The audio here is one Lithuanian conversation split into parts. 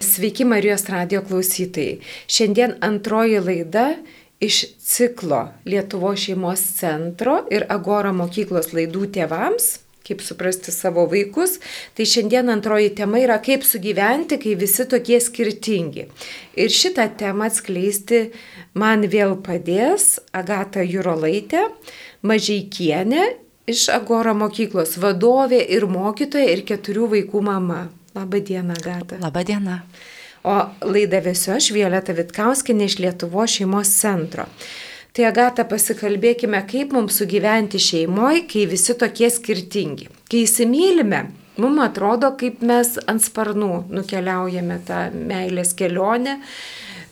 Sveiki Marijos radio klausytojai. Šiandien antroji laida iš ciklo Lietuvo šeimos centro ir Agora mokyklos laidų tėvams, kaip suprasti savo vaikus. Tai šiandien antroji tema yra kaip sugyventi, kai visi tokie skirtingi. Ir šitą temą atskleisti man vėl padės Agata Jurolaitė, Mažaikienė iš Agora mokyklos vadovė ir mokytoja ir keturių vaikų mama. Labą dieną, Gata. Labą dieną. O laidą vėsiu aš, Violeta Vitkauskinė iš Lietuvo šeimos centro. Tai Agata pasikalbėkime, kaip mums sugyventi šeimoje, kai visi tokie skirtingi. Kai įsimylime, mums atrodo, kaip mes ant sparnų nukeliaujame tą meilės kelionę,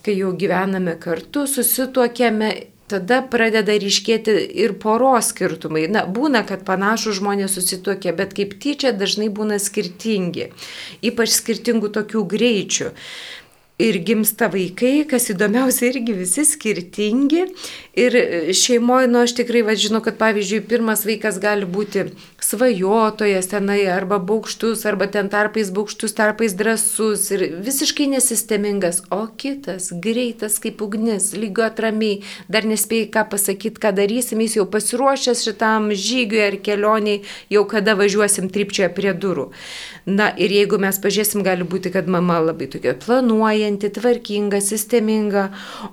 kai jau gyvename kartu, susituokėme tada pradeda ryškėti ir poros skirtumai. Na, būna, kad panašų žmonės susituokia, bet kaip tyčia dažnai būna skirtingi, ypač skirtingų tokių greičių ir gimsta vaikai, kas įdomiausia, irgi visi skirtingi. Ir šeimoje, nu, aš tikrai vadžinu, kad pavyzdžiui, pirmas vaikas gali būti svajotojas tenai, arba baukštus, arba ten tarpais baukštus, tarpais drasus ir visiškai nesistemingas, o kitas greitas kaip ugnis, lygo atramiai, dar nespėjai ką pasakyti, ką darysim, jis jau pasiruošęs šitam žygiui ar kelioniai, jau kada važiuosim tripčioje prie durų. Na ir jeigu mes pažiūrėsim, gali būti, kad mama labai tokia planuojanti, tvarkinga, sisteminga,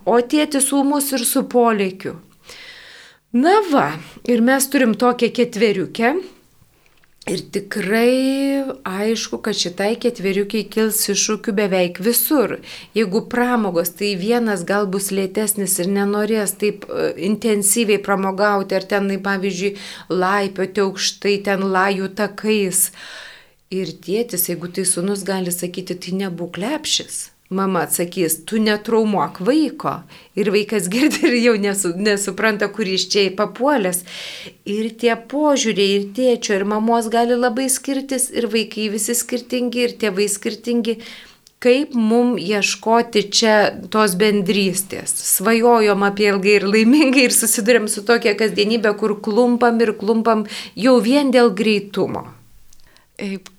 o tėtis ūmus ir su polėkiu. Na va, ir mes turim tokią ketveriukę, Ir tikrai aišku, kad šitai ketveriukiai kils iššūkių beveik visur. Jeigu pramogos, tai vienas gal bus lėtesnis ir nenorės taip e, intensyviai pramogauti, ar ten, pavyzdžiui, laipioti aukštai, ten lajų takais. Ir tėtis, jeigu tai sunus gali sakyti, tai nebūk lepšis. Mama atsakys, tu netraumuok vaiko. Ir vaikas girdi ir jau nesu, nesupranta, kur iš čia papuolęs. Ir tie požiūriai, ir tėčio, ir mamos gali labai skirtis, ir vaikai visi skirtingi, ir tėvai skirtingi. Kaip mum ieškoti čia tos bendrystės? Svajojom apie ilgai ir laimingai ir susidurėm su tokia kasdienybė, kur klumpam ir klumpam jau vien dėl greitumo.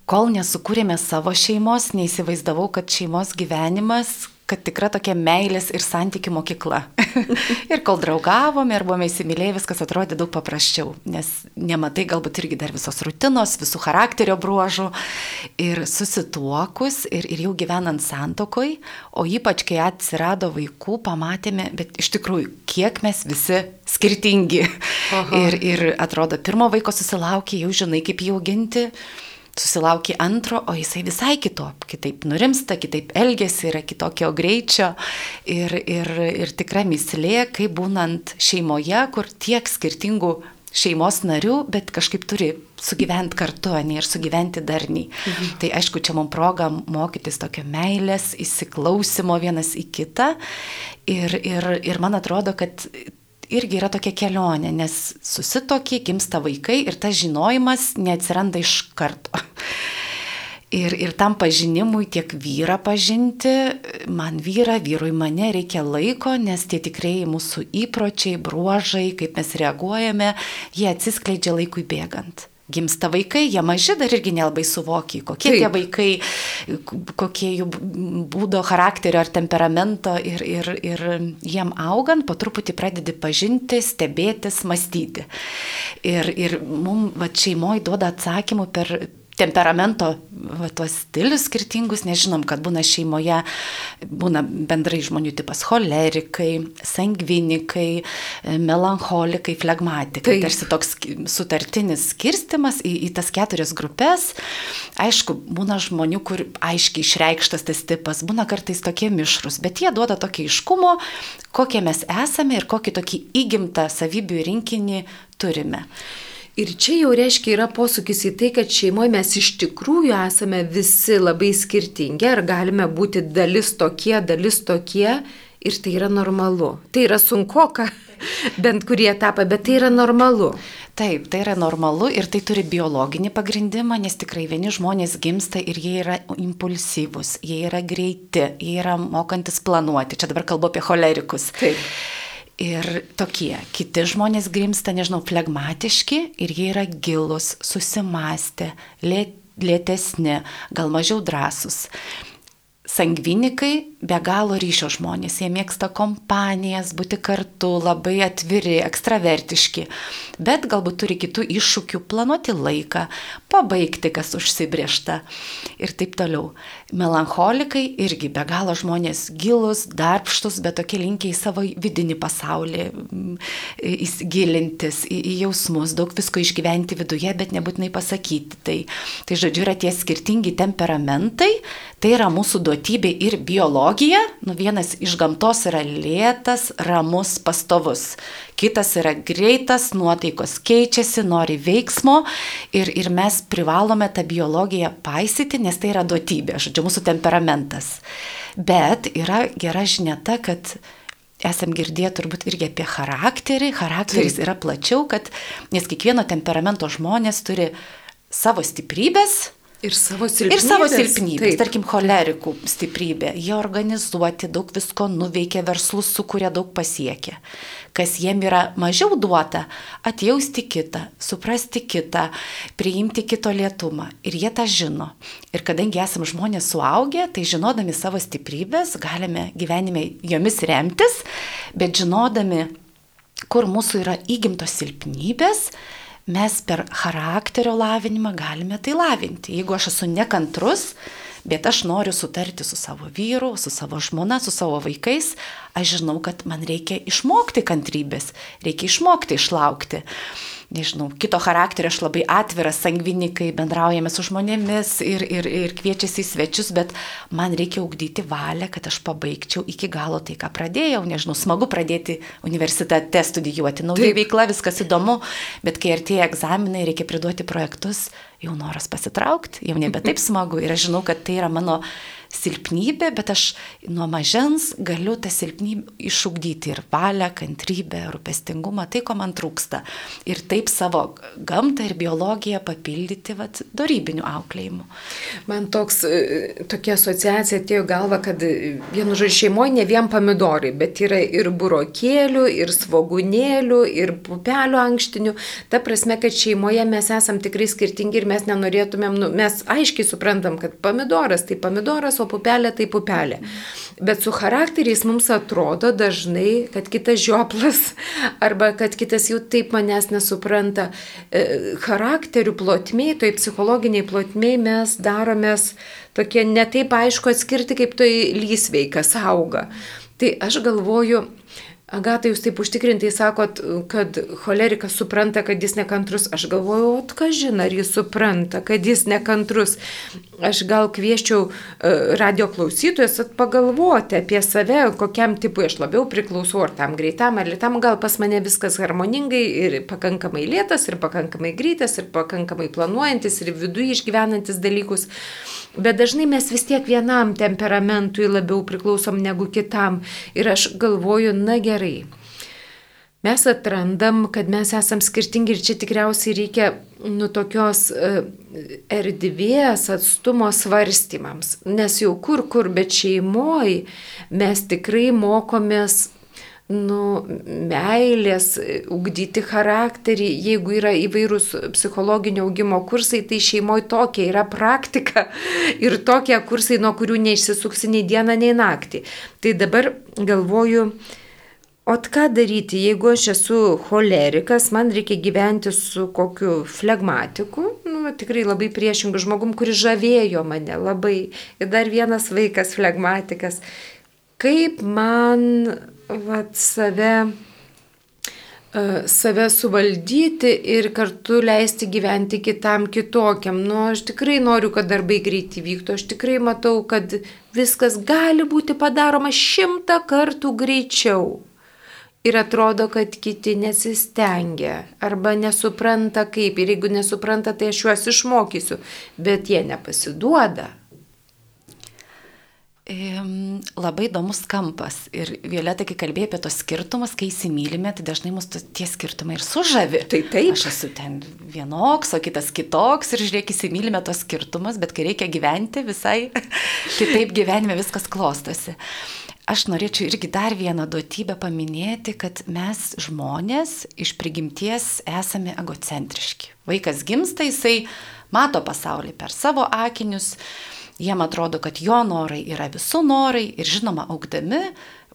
Kol nesukūrėme savo šeimos, neįsivaizdavau, kad šeimos gyvenimas, kad tikra tokia meilės ir santykių mokykla. ir kol draugavome ir buvome įsimylėję, viskas atrodė daug paprasčiau, nes nematai galbūt irgi dar visos rutinos, visų charakterio bruožų. Ir susituokus ir, ir jau gyvenant santokoj, o ypač kai atsirado vaikų, pamatėme, bet iš tikrųjų, kiek mes visi skirtingi. Aha. Ir, ir atrodo, pirmo vaiko susilaukė, jau žinai, kaip jį auginti susilaukia antro, o jisai visai kitop, kitaip nurimsta, kitaip elgesi, yra kitokio greičio ir, ir, ir tikra mislė, kaip būnant šeimoje, kur tiek skirtingų šeimos narių, bet kažkaip turi sugyventi kartu, ne ir sugyventi darniai. Mhm. Tai aišku, čia mums proga mokytis tokio meilės, įsiklausimo vienas į kitą. Ir, ir, ir man atrodo, kad irgi yra tokia kelionė, nes susitokė, gimsta vaikai ir tas žinojimas neatsiranda iš karto. Ir, ir tam pažinimui tiek vyrą pažinti, man vyrą, vyrui mane reikia laiko, nes tie tikrai mūsų įpročiai, bruožai, kaip mes reaguojame, jie atsiskleidžia laikui bėgant gimsta vaikai, jie maži dar irgi nelabai suvokia, kokie Taip. tie vaikai, kokie jų būdo charakterio ar temperamento ir, ir, ir jiem augant po truputį pradedi pažinti, stebėtis, mąstyti. Ir, ir mums šeimoje duoda atsakymų per temperamento, va, tuos stilius skirtingus, nežinom, kad būna šeimoje, būna bendrai žmonių tipas cholerikai, sangvinikai, melancholikai, flegmatikai. Tai tarsi toks sutartinis skirstimas į, į tas keturias grupės. Aišku, būna žmonių, kur aiškiai išreikštas tas tipas, būna kartais tokie mišrus, bet jie duoda tokį iškumo, kokie mes esame ir kokį tokį įgimtą savybių rinkinį turime. Ir čia jau reiškia yra posūkis į tai, kad šeimoje mes iš tikrųjų esame visi labai skirtingi, ar galime būti dalis tokie, dalis tokie, ir tai yra normalu. Tai yra sunku, ką bent kurie etapą, bet tai yra normalu. Taip, tai yra normalu ir tai turi biologinį pagrindimą, nes tikrai vieni žmonės gimsta ir jie yra impulsyvus, jie yra greiti, jie yra mokantis planuoti. Čia dabar kalbu apie cholerikus. Taip. Ir tokie, kiti žmonės grimsta, nežinau, flegmatiški ir jie yra gilus, susimastę, lėtesni, gal mažiau drąsus. sangvinikai be galo ryšio žmonės, jie mėgsta kompanijas, būti kartu, labai atviri, ekstravertiški, bet galbūt turi kitų iššūkių, planuoti laiką, pabaigti, kas užsibriešta ir taip toliau. Melancholikai irgi be galo žmonės gilus, darbštus, bet tokie linkiai į savo vidinį pasaulį, įsigilintis į, į jausmus, daug visko išgyventi viduje, bet nebūtinai pasakyti. Tai, tai žodžiu, yra tie skirtingi temperamentai, tai yra mūsų duotybė ir biologija. Nu, vienas iš gamtos yra lėtas, ramus, pastovus. Kitas yra greitas, nuotaikos keičiasi, nori veiksmo ir, ir mes privalome tą biologiją paisyti, nes tai yra duotybė, žodžiu, mūsų temperamentas. Bet yra gera žinia ta, kad esam girdėję turbūt irgi apie charakterį. Charakteris Taip. yra plačiau, kad, nes kiekvieno temperamento žmonės turi savo stiprybės, Ir savo silpnybės. Ir savo silpnybės. Taip. Tarkim, cholerikų stiprybė. Jie organizuoti, daug visko nuveikia, verslus sukuria, daug pasiekia. Kas jiem yra mažiau duota - atjausti kitą, suprasti kitą, priimti kito lietumą. Ir jie tą žino. Ir kadangi esame žmonės suaugę, tai žinodami savo stiprybės galime gyvenime jomis remtis, bet žinodami, kur mūsų yra įgimtos silpnybės, mes per charakterio lavinimą galime tai lavinti. Jeigu aš esu nekantrus, bet aš noriu sutarti su savo vyru, su savo žmona, su savo vaikais, aš žinau, kad man reikia išmokti kantrybės, reikia išmokti išlaukti nežinau, kito charakterio, aš labai atviras, sangvinikai, bendraujame su žmonėmis ir, ir, ir kviečiasi į svečius, bet man reikia ugdyti valią, kad aš pabaigčiau iki galo tai, ką pradėjau. Nežinau, smagu pradėti universitete studijuoti, nauja veikla, viskas įdomu, bet kai artėja egzaminai, reikia priduoti projektus, jau noras pasitraukti, jau nebe taip smagu. Ir aš žinau, kad tai yra mano silpnybė, bet aš nuo mažens galiu tą silpnybę išugdyti ir valią, kantrybę, rūpestingumą, tai, ko man trūksta. Ir taip savo gamtą ir biologiją papildyti vat, darybiniu auklėjimu. Man toks, e, tokia asociacija atėjo galva, kad vienu žodžiu šeimoje ne vien pomidorai, bet yra ir burokėlių, ir svogunėlių, ir pupelių ankštinių. Ta prasme, kad šeimoje mes esam tikrai skirtingi ir mes nenorėtumėm, nu, mes aiškiai suprantam, kad pomidoras tai pomidoras, o o pupelė tai pupelė. Bet su charakteriais mums atrodo dažnai, kad kitas žioplas arba kad kitas jau taip manęs nesupranta. E, charakterių plotmiai, toj psichologiniai plotmiai mes daromės tokie netaip aišku atskirti, kaip tai lysveikas auga. Tai aš galvoju, Agata, jūs taip užtikrintai sakot, kad cholerikas supranta, kad jis nekantrus. Aš galvoju, o ką žinai, ar jis supranta, kad jis nekantrus. Aš gal kvieščiau e, radio klausytojus pagalvoti apie save, kokiam tipui aš labiau priklausau, ar tam greitam, ar lietam. Gal pas mane viskas harmoningai ir pakankamai lėtas, ir pakankamai greitas, ir pakankamai planuojantis, ir viduje išgyvenantis dalykus. Bet dažnai mes vis tiek vienam temperamentui labiau priklausom negu kitam. Ir aš galvoju, na gerai. Mes atrandam, kad mes esam skirtingi ir čia tikriausiai reikia nu tokios uh, erdvės atstumo svarstymams. Nes jau kur kur, bet šeimoji mes tikrai mokomės nu, meilės, ugdyti charakterį, jeigu yra įvairūs psichologinio augimo kursai, tai šeimoje tokia yra praktika ir tokie kursai, nuo kurių neišsisuksi nei dieną, nei naktį. Tai dabar galvoju, O ką daryti, jeigu aš esu cholerikas, man reikia gyventi su kokiu flegmatiku, nu, tikrai labai priešingu žmogum, kuris žavėjo mane labai. Ir dar vienas vaikas flegmatikas. Kaip man vat, save, e, save suvaldyti ir kartu leisti gyventi kitam kitokiam. Nu, aš tikrai noriu, kad darbai greitai vyktų, aš tikrai matau, kad viskas gali būti padaroma šimtą kartų greičiau. Ir atrodo, kad kiti nesistengia arba nesupranta kaip. Ir jeigu nesupranta, tai aš juos išmokysiu. Bet jie nepasiduoda. Labai įdomus kampas. Ir Violeta, kai kalbėjai apie tos skirtumus, kai įsimylime, tai dažnai mus tie skirtumai ir sužavi. Tai taip. Aš esu ten vienoks, o kitas kitoks ir žiūrėk, įsimylime tos skirtumus, bet kai reikia gyventi, visai kitaip gyvenime viskas klostosi. Aš norėčiau irgi dar vieną duotybę paminėti, kad mes žmonės iš prigimties esame egocentriški. Vaikas gimsta, jisai mato pasaulį per savo akinius jiem atrodo, kad jo norai yra visų norai ir žinoma, augdami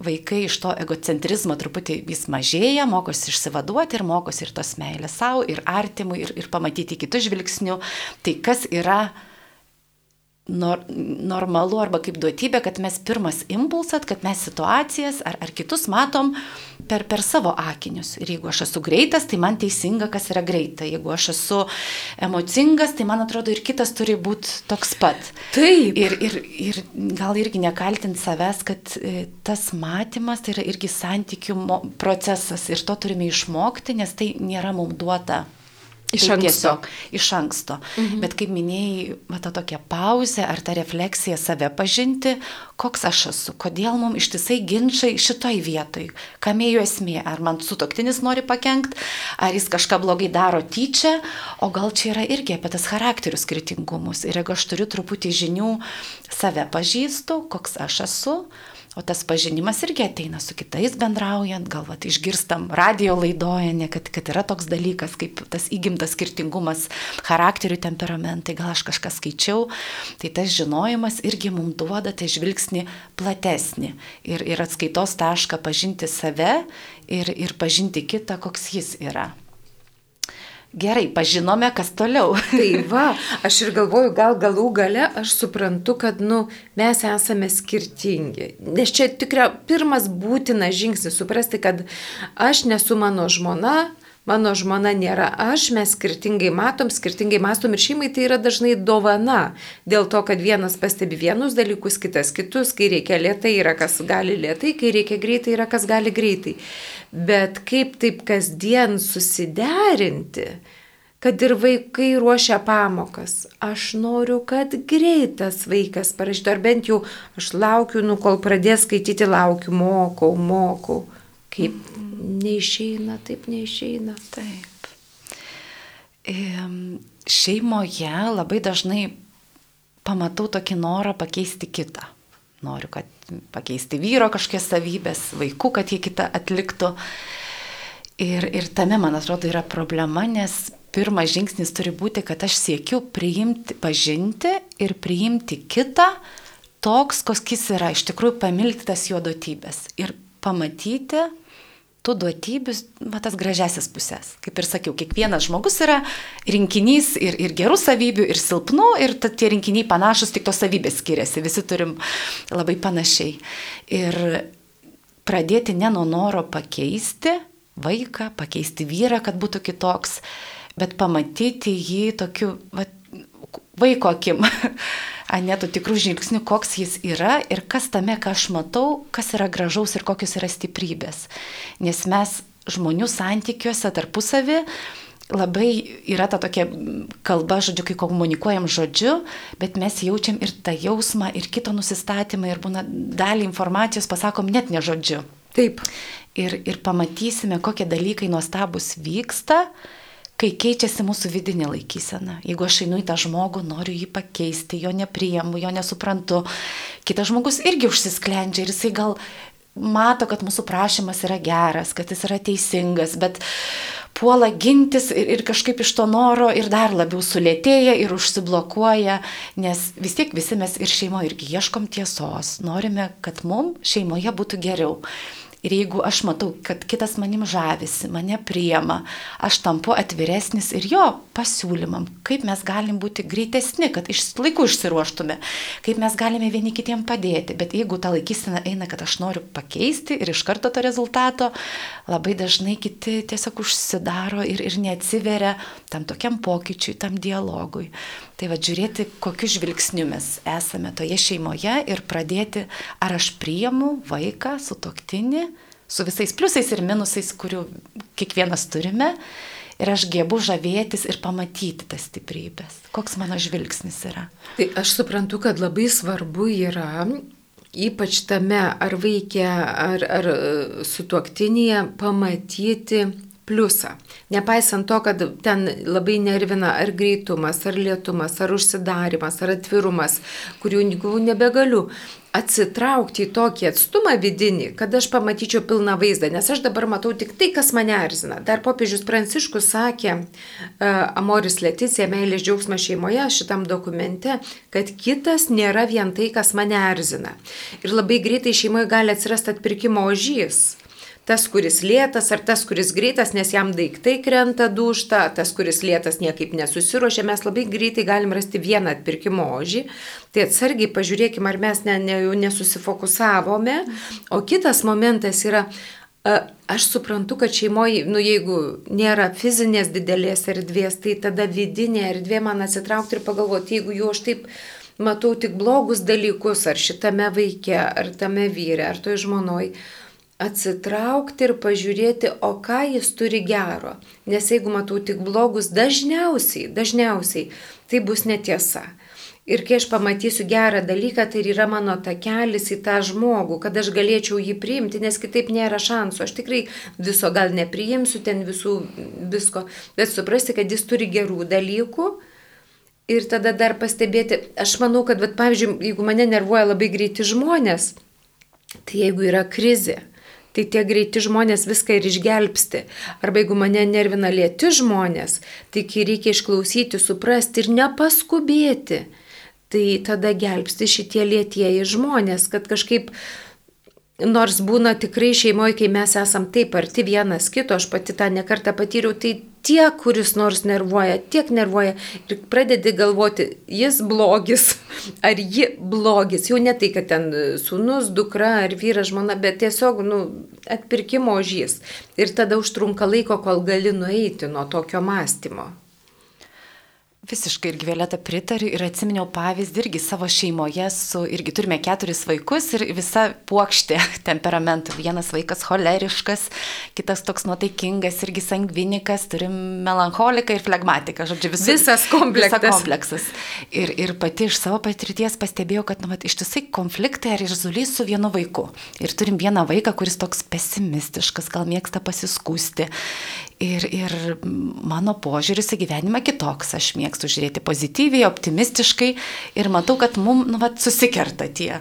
vaikai iš to egocentrizmo truputį vis mažėja, mokosi išsivaduoti ir mokosi ir tos meilės savo, ir artimui, ir, ir pamatyti kitų žvilgsnių. Tai kas yra nor, normalu arba kaip duotybė, kad mes pirmas impulsat, kad mes situacijas ar, ar kitus matom per, per savo akinius. Ir jeigu aš esu greitas, tai man teisinga, kas yra greita. Jeigu aš esu emocingas, tai man atrodo ir kitas turi būti toks pat. Taip. Ir, ir, ir gal irgi nekaltinti savęs, kad e, tas matymas tai yra irgi santykių procesas ir to turime išmokti, nes tai nėra mums duota Iš tai anksto. Tiesiog iš anksto. Mhm. Bet kaip minėjai, va, ta tokia pauzė ar ta refleksija save pažinti, koks aš esu, kodėl mums ištisai ginčiai šitoj vietoj, kam jų esmė, ar man sutoktinis nori pakengti, ar jis kažką blogai daro tyčia, o gal čia yra irgi apie tas charakterių skirtingumus. Ir jeigu aš turiu truputį žinių, save pažįstu, koks aš esu, O tas pažinimas irgi ateina su kitais bendraujant, gal vat, išgirstam radio laidoje, kad, kad yra toks dalykas kaip tas įgimtas skirtingumas charakterių, temperamentai, gal aš kažką skaičiau, tai tas žinojimas irgi mums duoda tai žvilgsnį platesnį ir, ir atskaitos tašką pažinti save ir, ir pažinti kitą, koks jis yra. Gerai, pažinome, kas toliau. tai va, aš ir galvoju, gal galų gale aš suprantu, kad, nu, mes esame skirtingi. Nes čia tikrai pirmas būtinas žingsnis suprasti, kad aš nesu mano žmona, mano žmona nėra aš, mes skirtingai matom, skirtingai mastom ir šeimai tai yra dažnai dovana. Dėl to, kad vienas pastebi vienus dalykus, kitas kitus, kai reikia lietai yra kas gali lietai, kai reikia greitai yra kas gali greitai. Bet kaip taip kasdien susiderinti? kad ir vaikai ruošia pamokas. Aš noriu, kad greitas vaikas parašytų, ar bent jau aš laukiu, nu kol pradės skaityti, laukiu, mokau, mokau. Kaip neišeina, taip neišeina. Taip. Šeimoje labai dažnai pamatau tokį norą pakeisti kitą. Noriu, kad pakeisti vyro kažkokias savybės, vaikų, kad jie kitą atliktų. Ir, ir tame, man atrodo, yra problema, nes pirmas žingsnis turi būti, kad aš siekiu priimti, pažinti ir priimti kitą toks, koks jis yra, iš tikrųjų pamilti tas jo duotybės ir pamatyti, tų duotybių, va, tas gražiasis pusės. Kaip ir sakiau, kiekvienas žmogus yra rinkinys ir, ir gerų savybių, ir silpnų, ir tie rinkiniai panašus, tik tos savybės skiriasi, visi turim labai panašiai. Ir pradėti ne nuo noro pakeisti vaiką, pakeisti vyrą, kad būtų kitoks, bet pamatyti jį tokiu va, vaiko akim. anetų tikrų žvilgsnių, koks jis yra ir kas tame, ką aš matau, kas yra gražaus ir kokios yra stiprybės. Nes mes žmonių santykiuose tarpusavį labai yra ta tokia kalba, žodžiu, kai komunikuojam žodžiu, bet mes jaučiam ir tą jausmą, ir kito nusistatymą, ir būna dalį informacijos pasakom net ne žodžiu. Taip. Ir, ir pamatysime, kokie dalykai nuostabus vyksta, kai keičiasi mūsų vidinė laikysena. Jeigu aš einu į tą žmogų, noriu jį pakeisti, jo nepriemu, jo nesuprantu, kitas žmogus irgi užsisklendžia ir jisai gal mato, kad mūsų prašymas yra geras, kad jis yra teisingas, bet puola gintis ir, ir kažkaip iš to noro ir dar labiau sulėtėja ir užsiblokuoja, nes vis tiek visi mes ir šeimoje irgi ieškom tiesos, norime, kad mums šeimoje būtų geriau. Ir jeigu aš matau, kad kitas manim žavisi, mane priema, aš tampu atviresnis ir jo pasiūlymam, kaip mes galim būti greitesni, kad iš laikų išsiruoštume, kaip mes galime vieni kitiem padėti. Bet jeigu ta laikysena eina, kad aš noriu pakeisti ir iš karto to rezultato, labai dažnai kiti tiesiog užsidaro ir, ir neatsiveria tam tokiam pokyčiui, tam dialogui. Tai va žiūrėti, kokiu žvilgsniu mes esame toje šeimoje ir pradėti, ar aš priimu vaiką, su toktinį, su visais pliusais ir minusais, kurių kiekvienas turime. Ir aš gebu žavėtis ir pamatyti tas stiprybės. Koks mano žvilgsnis yra. Tai aš suprantu, kad labai svarbu yra ypač tame ar vaikė, ar, ar su tuoktinėje pamatyti pliusą. Nepaisant to, kad ten labai nervina ar greitumas, ar lietumas, ar užsidarimas, ar atvirumas, kurių nebegaliu atsitraukti į tokį atstumą vidinį, kad aš pamatyčiau pilną vaizdą, nes aš dabar matau tik tai, kas mane erzina. Dar popiežius Pranciškus sakė uh, Amoris Leticija, meilės džiaugsmas šeimoje šitam dokumente, kad kitas nėra vien tai, kas mane erzina. Ir labai greitai šeimoje gali atsirasti atpirkimo ožys tas, kuris lėtas, ar tas, kuris greitas, nes jam daiktai krenta dušta, tas, kuris lėtas niekaip nesusirošia, mes labai greitai galim rasti vieną atpirkimo ožį. Tai atsargiai pažiūrėkime, ar mes ne, ne, nesusifokusavome. O kitas momentas yra, Aš suprantu, kad šeimoje, nu jeigu nėra fizinės didelės erdvės, tai tada vidinė erdvė man atsitraukti ir pagalvoti, jeigu jau aš taip matau tik blogus dalykus, ar šitame vaikė, ar tame vyre, ar toj žmonoj, atsitraukti ir pažiūrėti, o ką jis turi gero. Nes jeigu matau tik blogus, dažniausiai, dažniausiai tai bus netiesa. Ir kai aš pamatysiu gerą dalyką, tai yra mano takelis į tą žmogų, kad aš galėčiau jį priimti, nes kitaip nėra šansų. Aš tikrai viso gal nepriimsiu ten visų visko, bet suprasti, kad jis turi gerų dalykų. Ir tada dar pastebėti, aš manau, kad, bet, pavyzdžiui, jeigu mane nervuoja labai greiti žmonės, tai jeigu yra krizė, tai tie greiti žmonės viską ir išgelbsti. Arba jeigu mane nervina lėti žmonės, tai kai reikia išklausyti, suprasti ir nepaskubėti, tai tada gelbsti šitie lėtieji žmonės, kad kažkaip Nors būna tikrai šeimoje, kai mes esam taip arti vienas kito, aš pati tą nekartą patyriau, tai tiek, kuris nors nervuoja, tiek nervuoja ir pradedi galvoti, jis blogis ar ji blogis. Jau ne tai, kad ten sūnus, dukra ar vyras, žmona, bet tiesiog nu, atpirkimo žys. Ir tada užtrunka laiko, kol gali nueiti nuo tokio mąstymo. Visiškai irgi Violeta pritariu ir atsiminiau pavyzdį irgi savo šeimoje su, irgi turime keturis vaikus ir visa puokštė temperamentų. Vienas vaikas choleriškas, kitas toks nuotaikingas, irgi sangvinikas, turim melancholiką ir flegmatiką, žodžiu, visu, visas kompleksas. Visa kompleksas. Ir, ir pati iš savo patirties pastebėjau, kad nu, vat, ištisai konfliktai ar irzulys su vienu vaiku. Ir turim vieną vaiką, kuris toks pesimistiškas, gal mėgsta pasiskūsti. Ir, ir mano požiūris į gyvenimą kitoks. Aš mėgstu žiūrėti pozityviai, optimistiškai ir matau, kad mums nu, vat, susikerta tie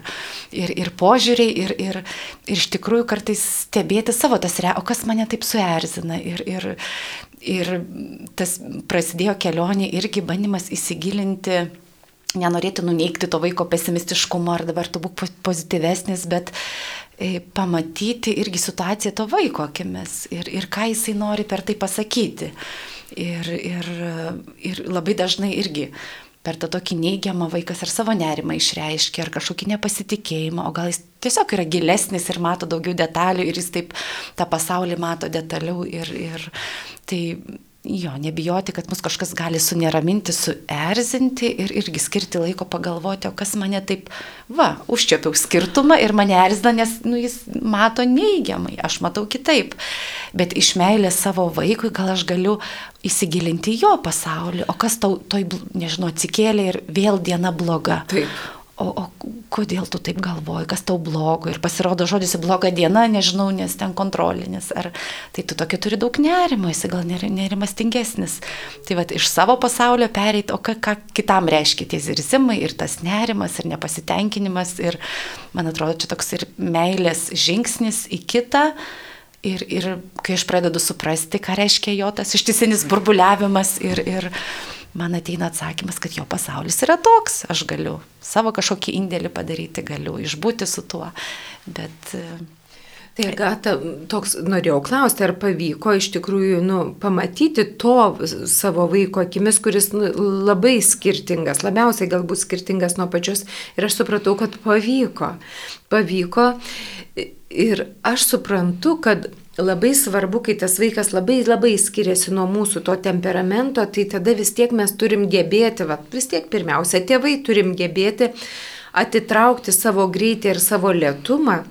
ir, ir požiūriai, ir, ir, ir iš tikrųjų kartais stebėti savo tas re, o kas mane taip suerzina. Ir, ir, ir tas prasidėjo kelionė irgi bandymas įsigilinti nenorėti nuneikti to vaiko pesimistiškumo ar dabar tu būk pozityvesnis, bet E, pamatyti irgi situaciją to vaiko akimis ir, ir ką jisai nori per tai pasakyti. Ir, ir, ir labai dažnai irgi per tą tokį neigiamą vaikas ar savo nerimą išreiškia, ar kažkokį nepasitikėjimą, o gal jis tiesiog yra gilesnis ir mato daugiau detalių ir jis taip tą pasaulį mato detaliau. Ir, ir tai jo, nebijoti, kad mus kažkas gali suneraminti, suerzinti ir irgi skirti laiko pagalvoti, o kas mane taip, va, užčiopiau skirtumą ir mane erzina, nes nu, jis mato neigiamai, aš matau kitaip. Bet iš meilės savo vaikui gal aš galiu įsigilinti jo pasaulį, o kas tau, toj, nežinau, atsikėlė ir vėl diena bloga. Taip o, o kodėl tu taip galvoji, kas tau blogo ir pasirodo žodis bloga diena, nežinau, nes ten kontrolinis, ar tai tu tokia turi daug nerimo, esi gal nerimastingesnis. Tai va, iš savo pasaulio pereiti, o ką, ką kitam reiškia tie zirzimai ir tas nerimas ir nepasitenkinimas ir man atrodo, čia toks ir meilės žingsnis į kitą. Ir, ir kai aš pradedu suprasti, ką reiškia jo tas ištisinis burbuliavimas ir, ir man ateina atsakymas, kad jo pasaulis yra toks, aš galiu savo kažkokį indėlį padaryti, galiu išbūti su tuo. Bet... E, tai Agata, toks norėjau klausti, ar pavyko iš tikrųjų nu, pamatyti to savo vaiko akimis, kuris nu, labai skirtingas, labiausiai galbūt skirtingas nuo pačios. Ir aš supratau, kad pavyko. Pavyko. Ir aš suprantu, kad labai svarbu, kai tas vaikas labai labai skiriasi nuo mūsų to temperamento, tai tada vis tiek mes turim gebėti, va, vis tiek pirmiausia, tėvai turim gebėti atitraukti savo greitį ir savo lietumą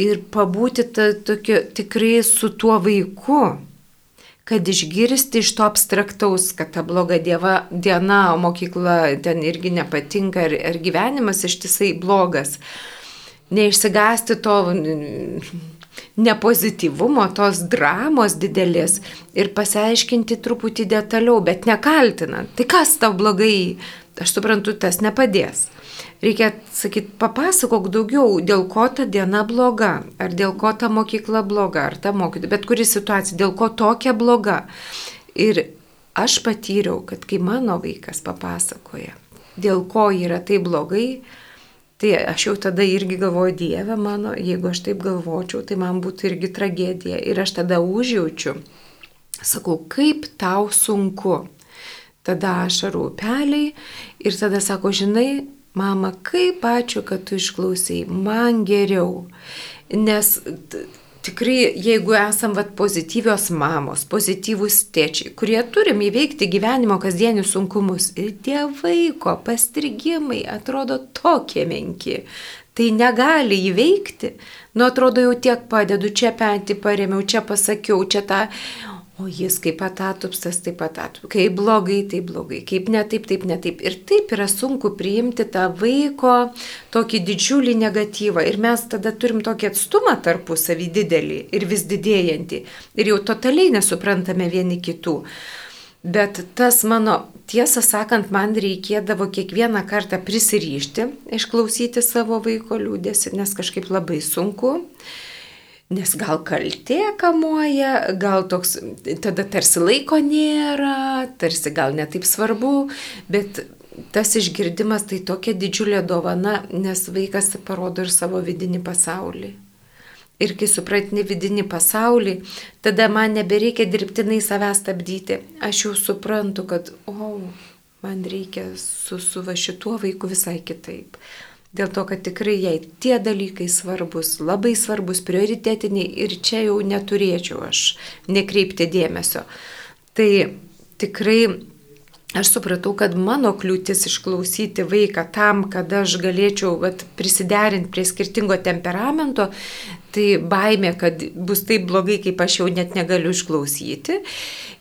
ir pabūti ta, tokio, tikrai su tuo vaiku kad išgirsti iš to abstraktaus, kad ta bloga dieva, diena, mokykla ten irgi nepatinka, ar, ar gyvenimas ištisai blogas. Neišsigasti to nepozityvumo, tos dramos didelės ir pasiaiškinti truputį detaliau, bet nekaltinant. Tai kas tau blogai, aš suprantu, tas nepadės. Reikia sakyti, papasakok daugiau, dėl ko ta diena bloga, ar dėl ko ta mokykla bloga, ar ta mokytoja, bet kuri situacija, dėl ko tokia bloga. Ir aš patyriau, kad kai mano vaikas papasakoja, dėl ko yra tai blogai, Tai aš jau tada irgi galvoju, Dieve mano, jeigu aš taip galvočiau, tai man būtų irgi tragedija. Ir aš tada užjaučiu, sakau, kaip tau sunku. Tada ašarų upeliai ir tada sako, žinai, mama, kaip ačiū, kad tu išklausai, man geriau. Nes tikrai, jeigu esam vat, pozityvios mamos, pozityvūs tėčiai, kurie turim įveikti gyvenimo kasdienius sunkumus ir tie vaiko pastrigimai atrodo tokie menki, tai negali įveikti. Nu, atrodo, jau tiek padedu, čia petį paremiau, čia pasakiau, čia tą, O jis kaip atatupstas, taip atatup. Kaip blogai, taip blogai. Kaip ne taip, taip ne taip. Ir taip yra sunku priimti tą vaiko tokį didžiulį negatyvą. Ir mes tada turim tokį atstumą tarpusavį didelį ir vis didėjantį. Ir jau totaliai nesuprantame vieni kitų. Bet tas mano, tiesą sakant, man reikėdavo kiekvieną kartą prisiryšti, išklausyti savo vaiko liūdėsi, nes kažkaip labai sunku. Nes gal kaltė kamuoja, gal toks, tada tarsi laiko nėra, tarsi gal netaip svarbu, bet tas išgirdimas tai tokia didžiulė dovana, nes vaikas parodo ir savo vidinį pasaulį. Ir kai supratini vidinį pasaulį, tada man nebereikia dirbtinai savęs stabdyti. Aš jau suprantu, kad, o, oh, man reikia su, su va šituo vaiku visai kitaip. Dėl to, kad tikrai jai tie dalykai svarbus, labai svarbus, prioritetiniai ir čia jau neturėčiau aš nekreipti dėmesio. Tai tikrai aš supratau, kad mano kliūtis išklausyti vaiką tam, kad aš galėčiau vat, prisiderinti prie skirtingo temperamento, tai baimė, kad bus taip blogai, kaip aš jau net negaliu išklausyti.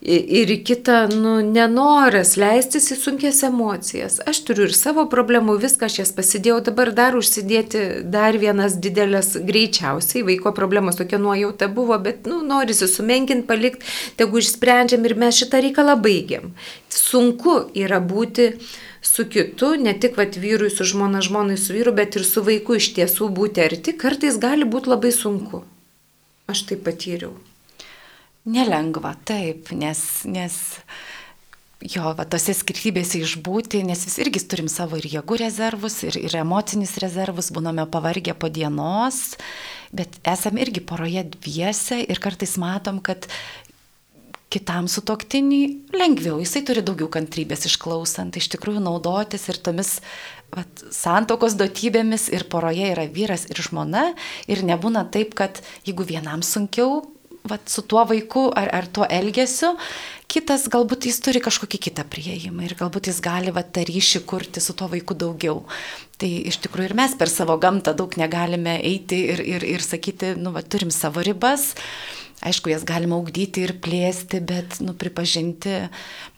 Ir kita, nu, nenoras leistis į sunkės emocijas. Aš turiu ir savo problemų, viską aš jas pasidėjau, dabar dar užsidėti dar vienas didelės greičiausiai, vaiko problemos tokia nuojauta buvo, bet, nu, norisi sumenkinti, palikti, tegu išsprendžiam ir mes šitą reikalą baigiam. Sunku yra būti su kitu, ne tik vat, vyrui su žmona, žmonai su vyru, bet ir su vaiku iš tiesų būti arti, kartais gali būti labai sunku. Aš tai patyriau. Nelengva, taip, nes, nes jo, va, tose skirtybėse išbūti, nes vis irgi turim savo ir jėgų rezervus, ir, ir emocinius rezervus, būname pavargę po dienos, bet esame irgi poroje dviese ir kartais matom, kad kitam sutoktinį lengviau, jisai turi daugiau kantrybės išklausant, iš tikrųjų naudotis ir tomis vat, santokos duotybėmis ir poroje yra vyras ir žmona ir nebūna taip, kad jeigu vienam sunkiau, vat, su tuo vaiku ar, ar tuo elgesiu, kitas galbūt jis turi kažkokį kitą prieimą ir galbūt jis gali vat, tą ryšį kurti su tuo vaiku daugiau. Tai iš tikrųjų ir mes per savo gamtą daug negalime eiti ir, ir, ir sakyti, nu, vat, turim savo ribas. Aišku, jas galima augdyti ir plėsti, bet nu, pripažinti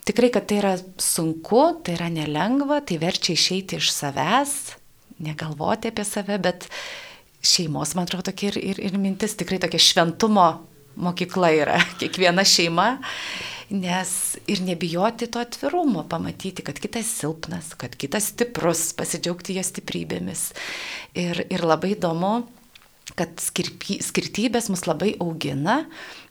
tikrai, kad tai yra sunku, tai yra nelengva, tai verčia išeiti iš savęs, negalvoti apie save, bet šeimos, man atrodo, tokia ir, ir, ir mintis tikrai tokia šventumo mokykla yra kiekviena šeima, nes ir nebijoti to atvirumo, pamatyti, kad kitas silpnas, kad kitas stiprus, pasidžiaugti jo stiprybėmis. Ir, ir labai įdomu, kad skirpy, skirtybės mus labai augina,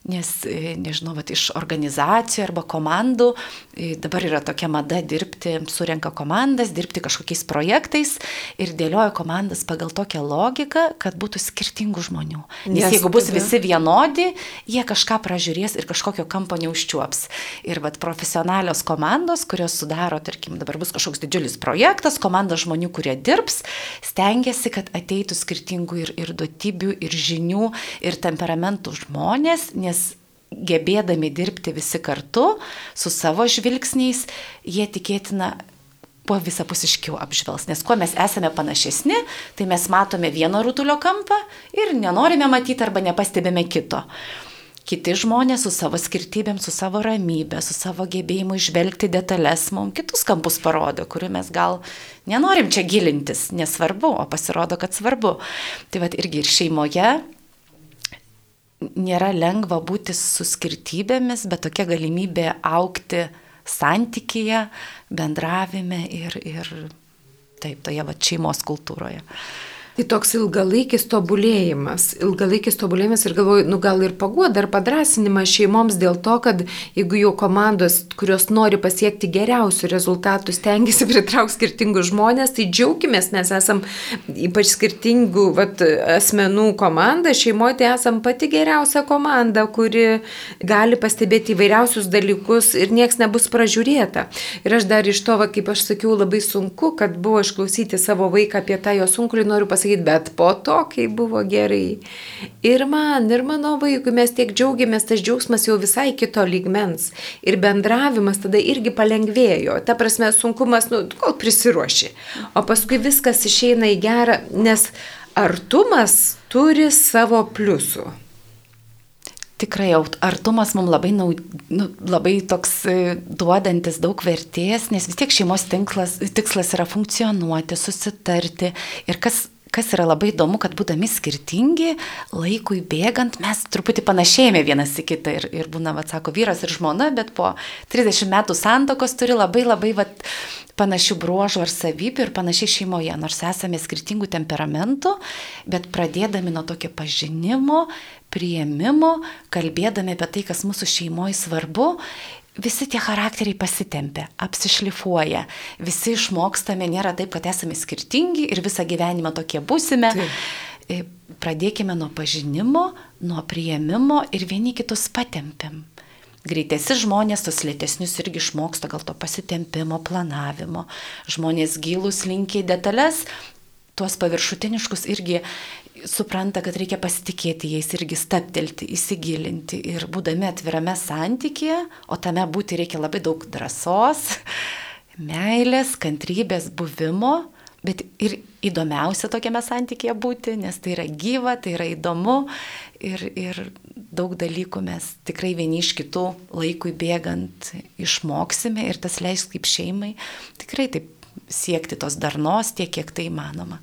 nes, e, nežinau, vat, iš organizacijų arba komandų e, dabar yra tokia mada dirbti, surenka komandas, dirbti kažkokiais projektais ir dėlioja komandas pagal tokią logiką, kad būtų skirtingų žmonių. Nes, nes jeigu bus tada... visi vienodi, jie kažką pražiūrės ir kažkokio kampo neužčiuops. Ir vat, profesionalios komandos, kurios sudaro, tarkim, dabar bus kažkoks didžiulis projektas, komanda žmonių, kurie dirbs, stengiasi, kad ateitų skirtingų ir, ir duotybių, ir žinių, ir temperamentų žmonės, nes gebėdami dirbti visi kartu su savo žvilgsniais, jie tikėtina kuo visapusiškiau apžvelgs. Nes kuo mes esame panašesni, tai mes matome vieno rutulio kampą ir nenorime matyti arba nepastebime kito. Kiti žmonės su savo skirtybėm, su savo ramybė, su savo gebėjimu išvelgti detalės mums kitus kampus parodo, kuriuo mes gal nenorim čia gilintis, nesvarbu, o pasirodo, kad svarbu. Tai vad irgi ir šeimoje nėra lengva būti su skirtybėmis, bet tokia galimybė aukti santykyje, bendravime ir, ir taip, toje va šeimos kultūroje. Tai toks ilgalaikis tobulėjimas, ilgalaikis tobulėjimas ir galvoju, nu gal ir paguoda ar padrasinimas šeimoms dėl to, kad jeigu jau komandos, kurios nori pasiekti geriausių rezultatų, stengiasi pritraukti skirtingus žmonės, tai džiaugimės, nes esam ypač skirtingų vat, asmenų komanda, šeimoje tai esam pati geriausia komanda, kuri gali pastebėti įvairiausius dalykus ir nieks nebus pražiūrėta. Ir aš dar iš to, va, kaip aš sakiau, labai sunku, kad buvo išklausyti savo vaiką apie tą jo sunkulį, noriu pasakyti, pasakyti, bet po to, kai buvo gerai. Ir man, ir mano vaikui mes tiek džiaugiamės, tas džiaugsmas jau visai kito lygmens. Ir bendravimas tada irgi palengvėjo. Ta prasme, sunkumas, nu, kol prisiruoši. O paskui viskas išeina į gerą, nes artumas turi savo pliusų. Tikrai, artumas mums labai, naud, nu, labai toks e, duodantis daug vertės, nes vis tiek šeimos tinklas, tikslas yra funkcionuoti, susitarti. Ir kas kas yra labai įdomu, kad būdami skirtingi, laikui bėgant mes truputį panašėjame vienas į kitą ir, ir būna, vad sako, vyras ir žmona, bet po 30 metų santokos turi labai labai vat, panašių bruožų ar savybių ir panašiai šeimoje, nors esame skirtingų temperamentų, bet pradėdami nuo tokio pažinimo, prieimimo, kalbėdami apie tai, kas mūsų šeimoje svarbu visi tie charakteriai pasitempia, apsišlifuoja, visi išmokstame, nėra taip, kad esame skirtingi ir visą gyvenimą tokie būsime. Taip. E, pradėkime nuo pažinimo, nuo prieimimo ir vieni kitus patempiam. Greitesi žmonės, tos lėtesnius irgi išmoksta gal to pasitempimo, planavimo. Žmonės gilus linkiai detalės, tuos paviršutiniškus irgi supranta, kad reikia pasitikėti jais irgi staptelti, įsigilinti ir būdami atvirame santykėje, o tame būti reikia labai daug drąsos, meilės, kantrybės, buvimo, bet ir įdomiausia tokiame santykėje būti, nes tai yra gyva, tai yra įdomu ir, ir daug dalykų mes tikrai vieni iš kitų laikui bėgant išmoksime ir tas leis kaip šeimai tikrai taip siekti tos darnos tiek, kiek tai įmanoma.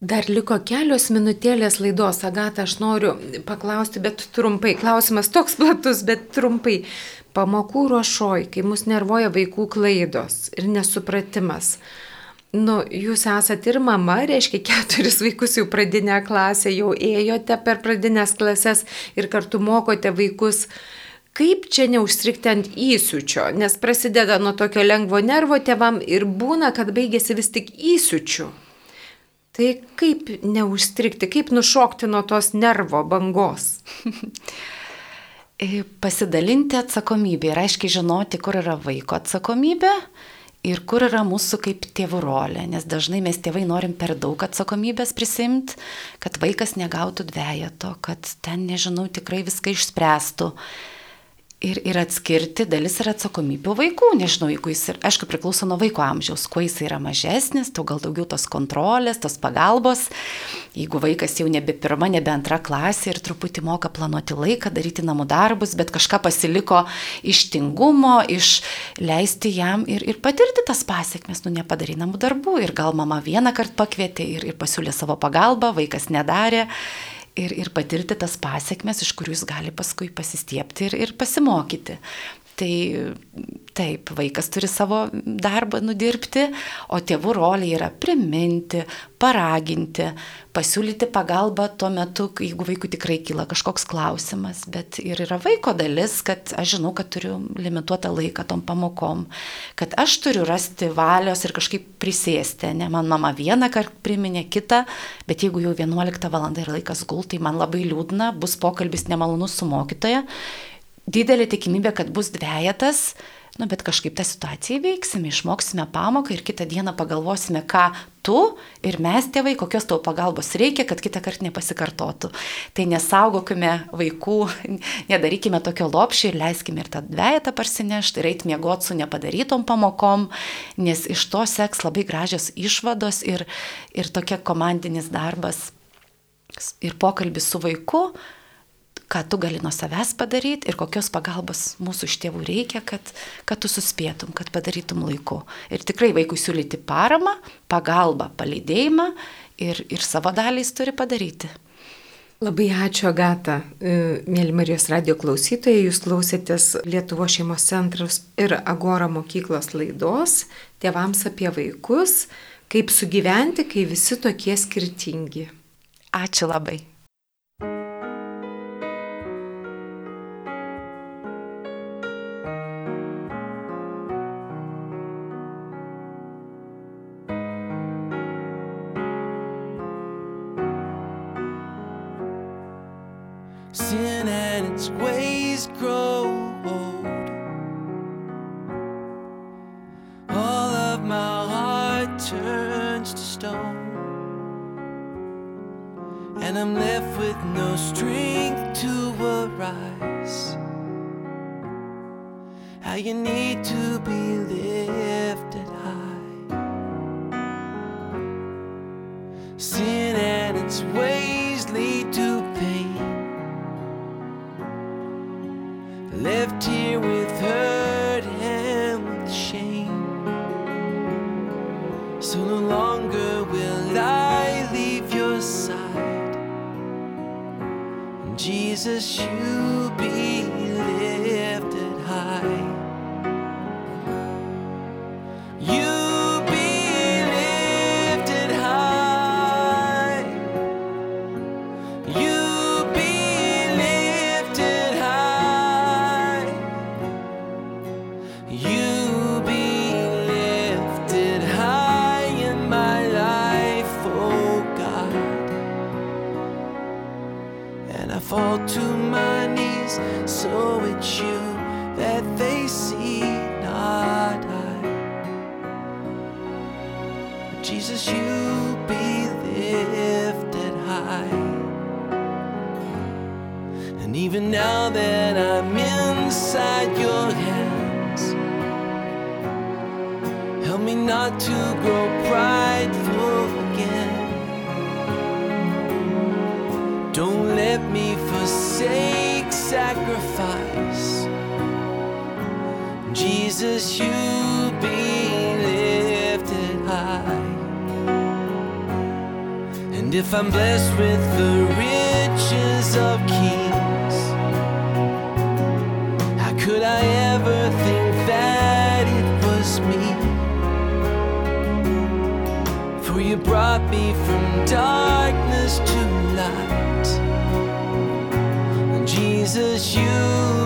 Dar liko kelios minutėlės laidos, Agata, aš noriu paklausti, bet trumpai. Klausimas toks platus, bet trumpai. Pamokų ruošoj, kai mus nervoja vaikų klaidos ir nesupratimas. Nu, jūs esate ir mama, reiškia, keturis vaikus jau pradinę klasę, jau ėjote per pradinės klases ir kartu mokote vaikus. Kaip čia neužstrikti ant įsiučio, nes prasideda nuo tokio lengvo nervo tėvam ir būna, kad baigėsi vis tik įsiučiu. Tai kaip neužstrikti, kaip nušokti nuo tos nervo bangos? E, pasidalinti atsakomybę ir aiškiai žinoti, kur yra vaiko atsakomybė ir kur yra mūsų kaip tėvų rolė, nes dažnai mes tėvai norim per daug atsakomybės prisimti, kad vaikas negautų dviejato, kad ten, nežinau, tikrai viską išspręstų ir, ir atskirti dalis yra atsakomybių vaikų. Nežinau, jeigu jis ir, aišku, priklauso nuo vaiko amžiaus, kuo jis yra mažesnis, to gal daugiau tos kontrolės, tos pagalbos. Jeigu vaikas jau nebe pirma, nebe antra klasė ir truputį moka planuoti laiką, daryti namų darbus, bet kažką pasiliko iš tingumo, iš leisti jam ir, ir patirti tas pasiekmes, nu nepadarai namų darbų ir gal mama vieną kartą pakvietė ir, ir pasiūlė savo pagalbą, vaikas nedarė ir, ir patirti tas pasiekmes, iš kurių jis gali paskui pasistiepti ir, ir pasimokyti. Tai taip, vaikas turi savo darbą nudirbti, o tėvų rolė yra priminti, paraginti, pasiūlyti pagalbą tuo metu, jeigu vaikui tikrai kyla kažkoks klausimas. Bet ir yra vaiko dalis, kad aš žinau, kad turiu limituotą laiką tom pamokom, kad aš turiu rasti valios ir kažkaip prisėsti. Ne, man mama vieną kartą priminė kitą, bet jeigu jau 11 val. yra laikas gulti, tai man labai liūdna, bus pokalbis nemalonus su mokytoja didelė tikimybė, kad bus dviejatas, nu, bet kažkaip tą situaciją įveiksime, išmoksime pamoką ir kitą dieną pagalvosime, ką tu ir mes tėvai, kokios tavo pagalbos reikia, kad kitą kartą nepasikartotų. Tai nesaugokime vaikų, nedarykime tokio lopšio ir leiskime ir tą dviejatą parsinešti, ir eit miegoti su nepadarytom pamokom, nes iš to seks labai gražios išvados ir, ir tokia komandinis darbas ir pokalbis su vaiku ką tu gali nuo savęs padaryti ir kokios pagalbos mūsų iš tėvų reikia, kad, kad tu suspėtum, kad padarytum laiku. Ir tikrai vaikui siūlyti paramą, pagalbą, palydėjimą ir, ir savo dalį jis turi padaryti. Labai ačiū, Agata. E, mėly Marijos radio klausytojai, jūs klausėtės Lietuvo šeimos centras ir Agora mokyklos laidos Tėvams apie vaikus, kaip sugyventi, kai visi tokie skirtingi. Ačiū labai. Jesus, you be Jesus, you be lifted high. And if I'm blessed with the riches of kings, how could I ever think that it was me? For you brought me from darkness to light. And Jesus, you